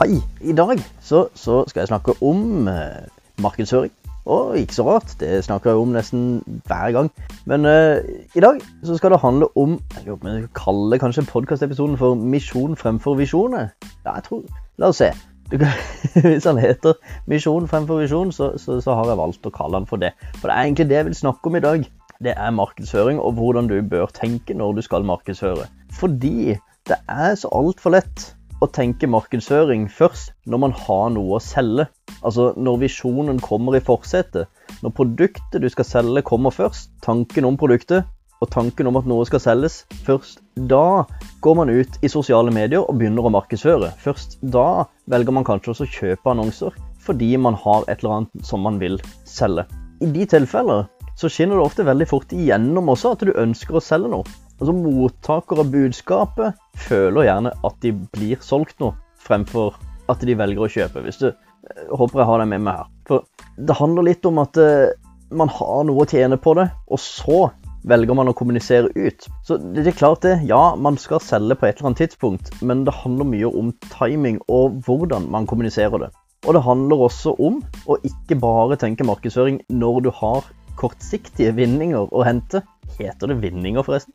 Hei! I dag så, så skal jeg snakke om eh, markedsføring. Og ikke så rart, det snakker jeg om nesten hver gang. Men eh, i dag så skal det handle om Jeg lurer på om jeg skal kalle kanskje podkastepisoden for 'Misjon fremfor visjoner'. Ja, jeg tror La oss se. Kan, hvis han heter 'Misjon fremfor visjon', så, så, så har jeg valgt å kalle han for det. For det er egentlig det jeg vil snakke om i dag. Det er markedsføring og hvordan du bør tenke når du skal markedsføre. Fordi det er så altfor lett å tenke markedsføring først når man har noe å selge. Altså når visjonen kommer i forsetet. Når produktet du skal selge kommer først, tanken om produktet og tanken om at noe skal selges, først da går man ut i sosiale medier og begynner å markedsføre. Først da velger man kanskje også å kjøpe annonser fordi man har et eller annet som man vil selge. I de tilfeller så skinner det ofte veldig fort igjennom også at du ønsker å selge noe. Altså Mottaker av budskapet føler gjerne at de blir solgt noe, fremfor at de velger å kjøpe. Hvis du jeg Håper jeg har deg med meg her. For det handler litt om at uh, man har noe å tjene på det, og så velger man å kommunisere ut. Så det er klart det, ja, man skal selge på et eller annet tidspunkt, men det handler mye om timing og hvordan man kommuniserer det. Og det handler også om å ikke bare tenke markedsføring når du har kortsiktige vinninger å hente. Heter det vinninger, forresten?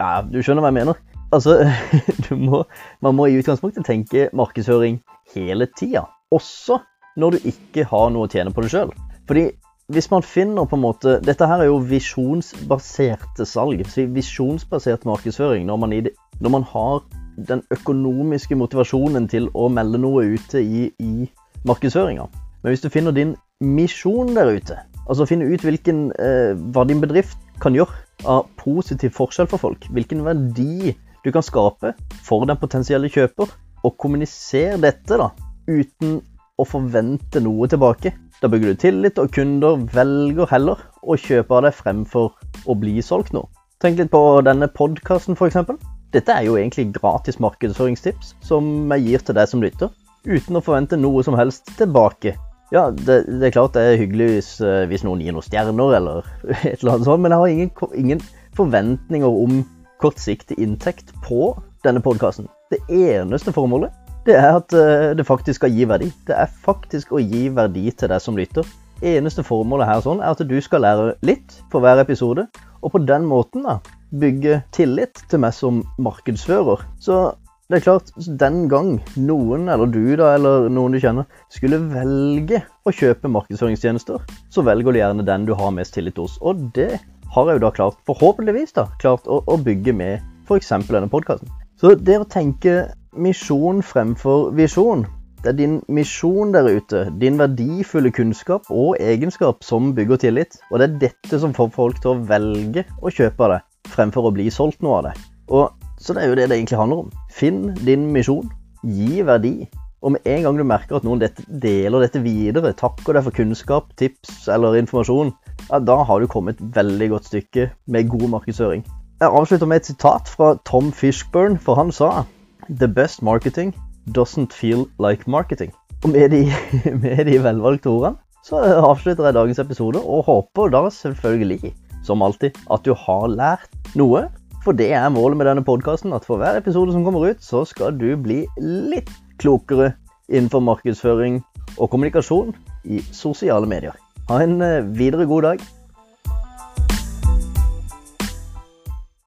Ja, du skjønner hva jeg mener. Altså, må, man må i utgangspunktet tenke markedsføring hele tida. Også når du ikke har noe å tjene på det sjøl. Fordi hvis man finner på en måte Dette her er jo visjonsbaserte salg. Visjonsbasert markedsføring. Når man, det, når man, har den økonomiske motivasjonen til å melde noe ute i, i markedsføringa. Men hvis du finner din misjon der ute, altså finne ut hvilken, eh, hva din bedrift kan gjøre av positiv forskjell for folk. Hvilken verdi du kan skape for den potensielle kjøper. Og kommunisere dette da, uten å forvente noe tilbake. Da bygger du tillit, og kunder velger heller å kjøpe av deg fremfor å bli solgt noe. Tenk litt på denne podkasten f.eks. Dette er jo egentlig gratis markedsføringstips som jeg gir til deg som lytter, uten å forvente noe som helst tilbake. Ja, det, det, er klart det er hyggelig hvis, eh, hvis, noen gir noen stjerner eller et eller annet sånt, men jeg har ingen, ingen forventninger om kortsiktig inntekt på denne podkasten. Det eneste formålet det er at eh, det faktisk skal gi verdi. Det er faktisk å gi verdi til deg som lytter. Eneste formålet her sånn er at du skal lære litt for hver episode, og på den måten da, bygge tillit til meg som markedsfører. Så det er klart, den gang noen, eller du da, eller noen du kjenner, skulle velge å kjøpe markedsføringstjenester, så velger du gjerne den du har mest tillit hos. Og det har jeg jo da klart, forhåpentligvis, da, klart å, å bygge med f.eks. denne podkasten. Så det å tenke misjon fremfor visjon det er din misjon der ute, din verdifulle kunnskap og egenskap som bygger tillit. Og det er dette som får folk til å velge å kjøpe det, fremfor å bli solgt noe av det. Og så det er jo det det egentlig handler om. Finn din misjon. Gi verdi. Og med en gang du merker at noen deler dette videre, takker deg for kunnskap, tips eller informasjon, ja, da har du kommet et veldig godt stykke med god markedsføring. Jeg avslutter med et sitat fra Tom Fishburn, for han sa The best marketing doesn't feel like marketing. Og med de, med de velvalgte ordene så avslutter jeg dagens episode, og håper da selvfølgelig, som alltid, at du har lært noe for det er målet med denne podkasten, at for hver episode som kommer ut, så skal du bli litt klokere innenfor markedsføring og kommunikasjon i sosiale medier. Ha en eh, videre god dag.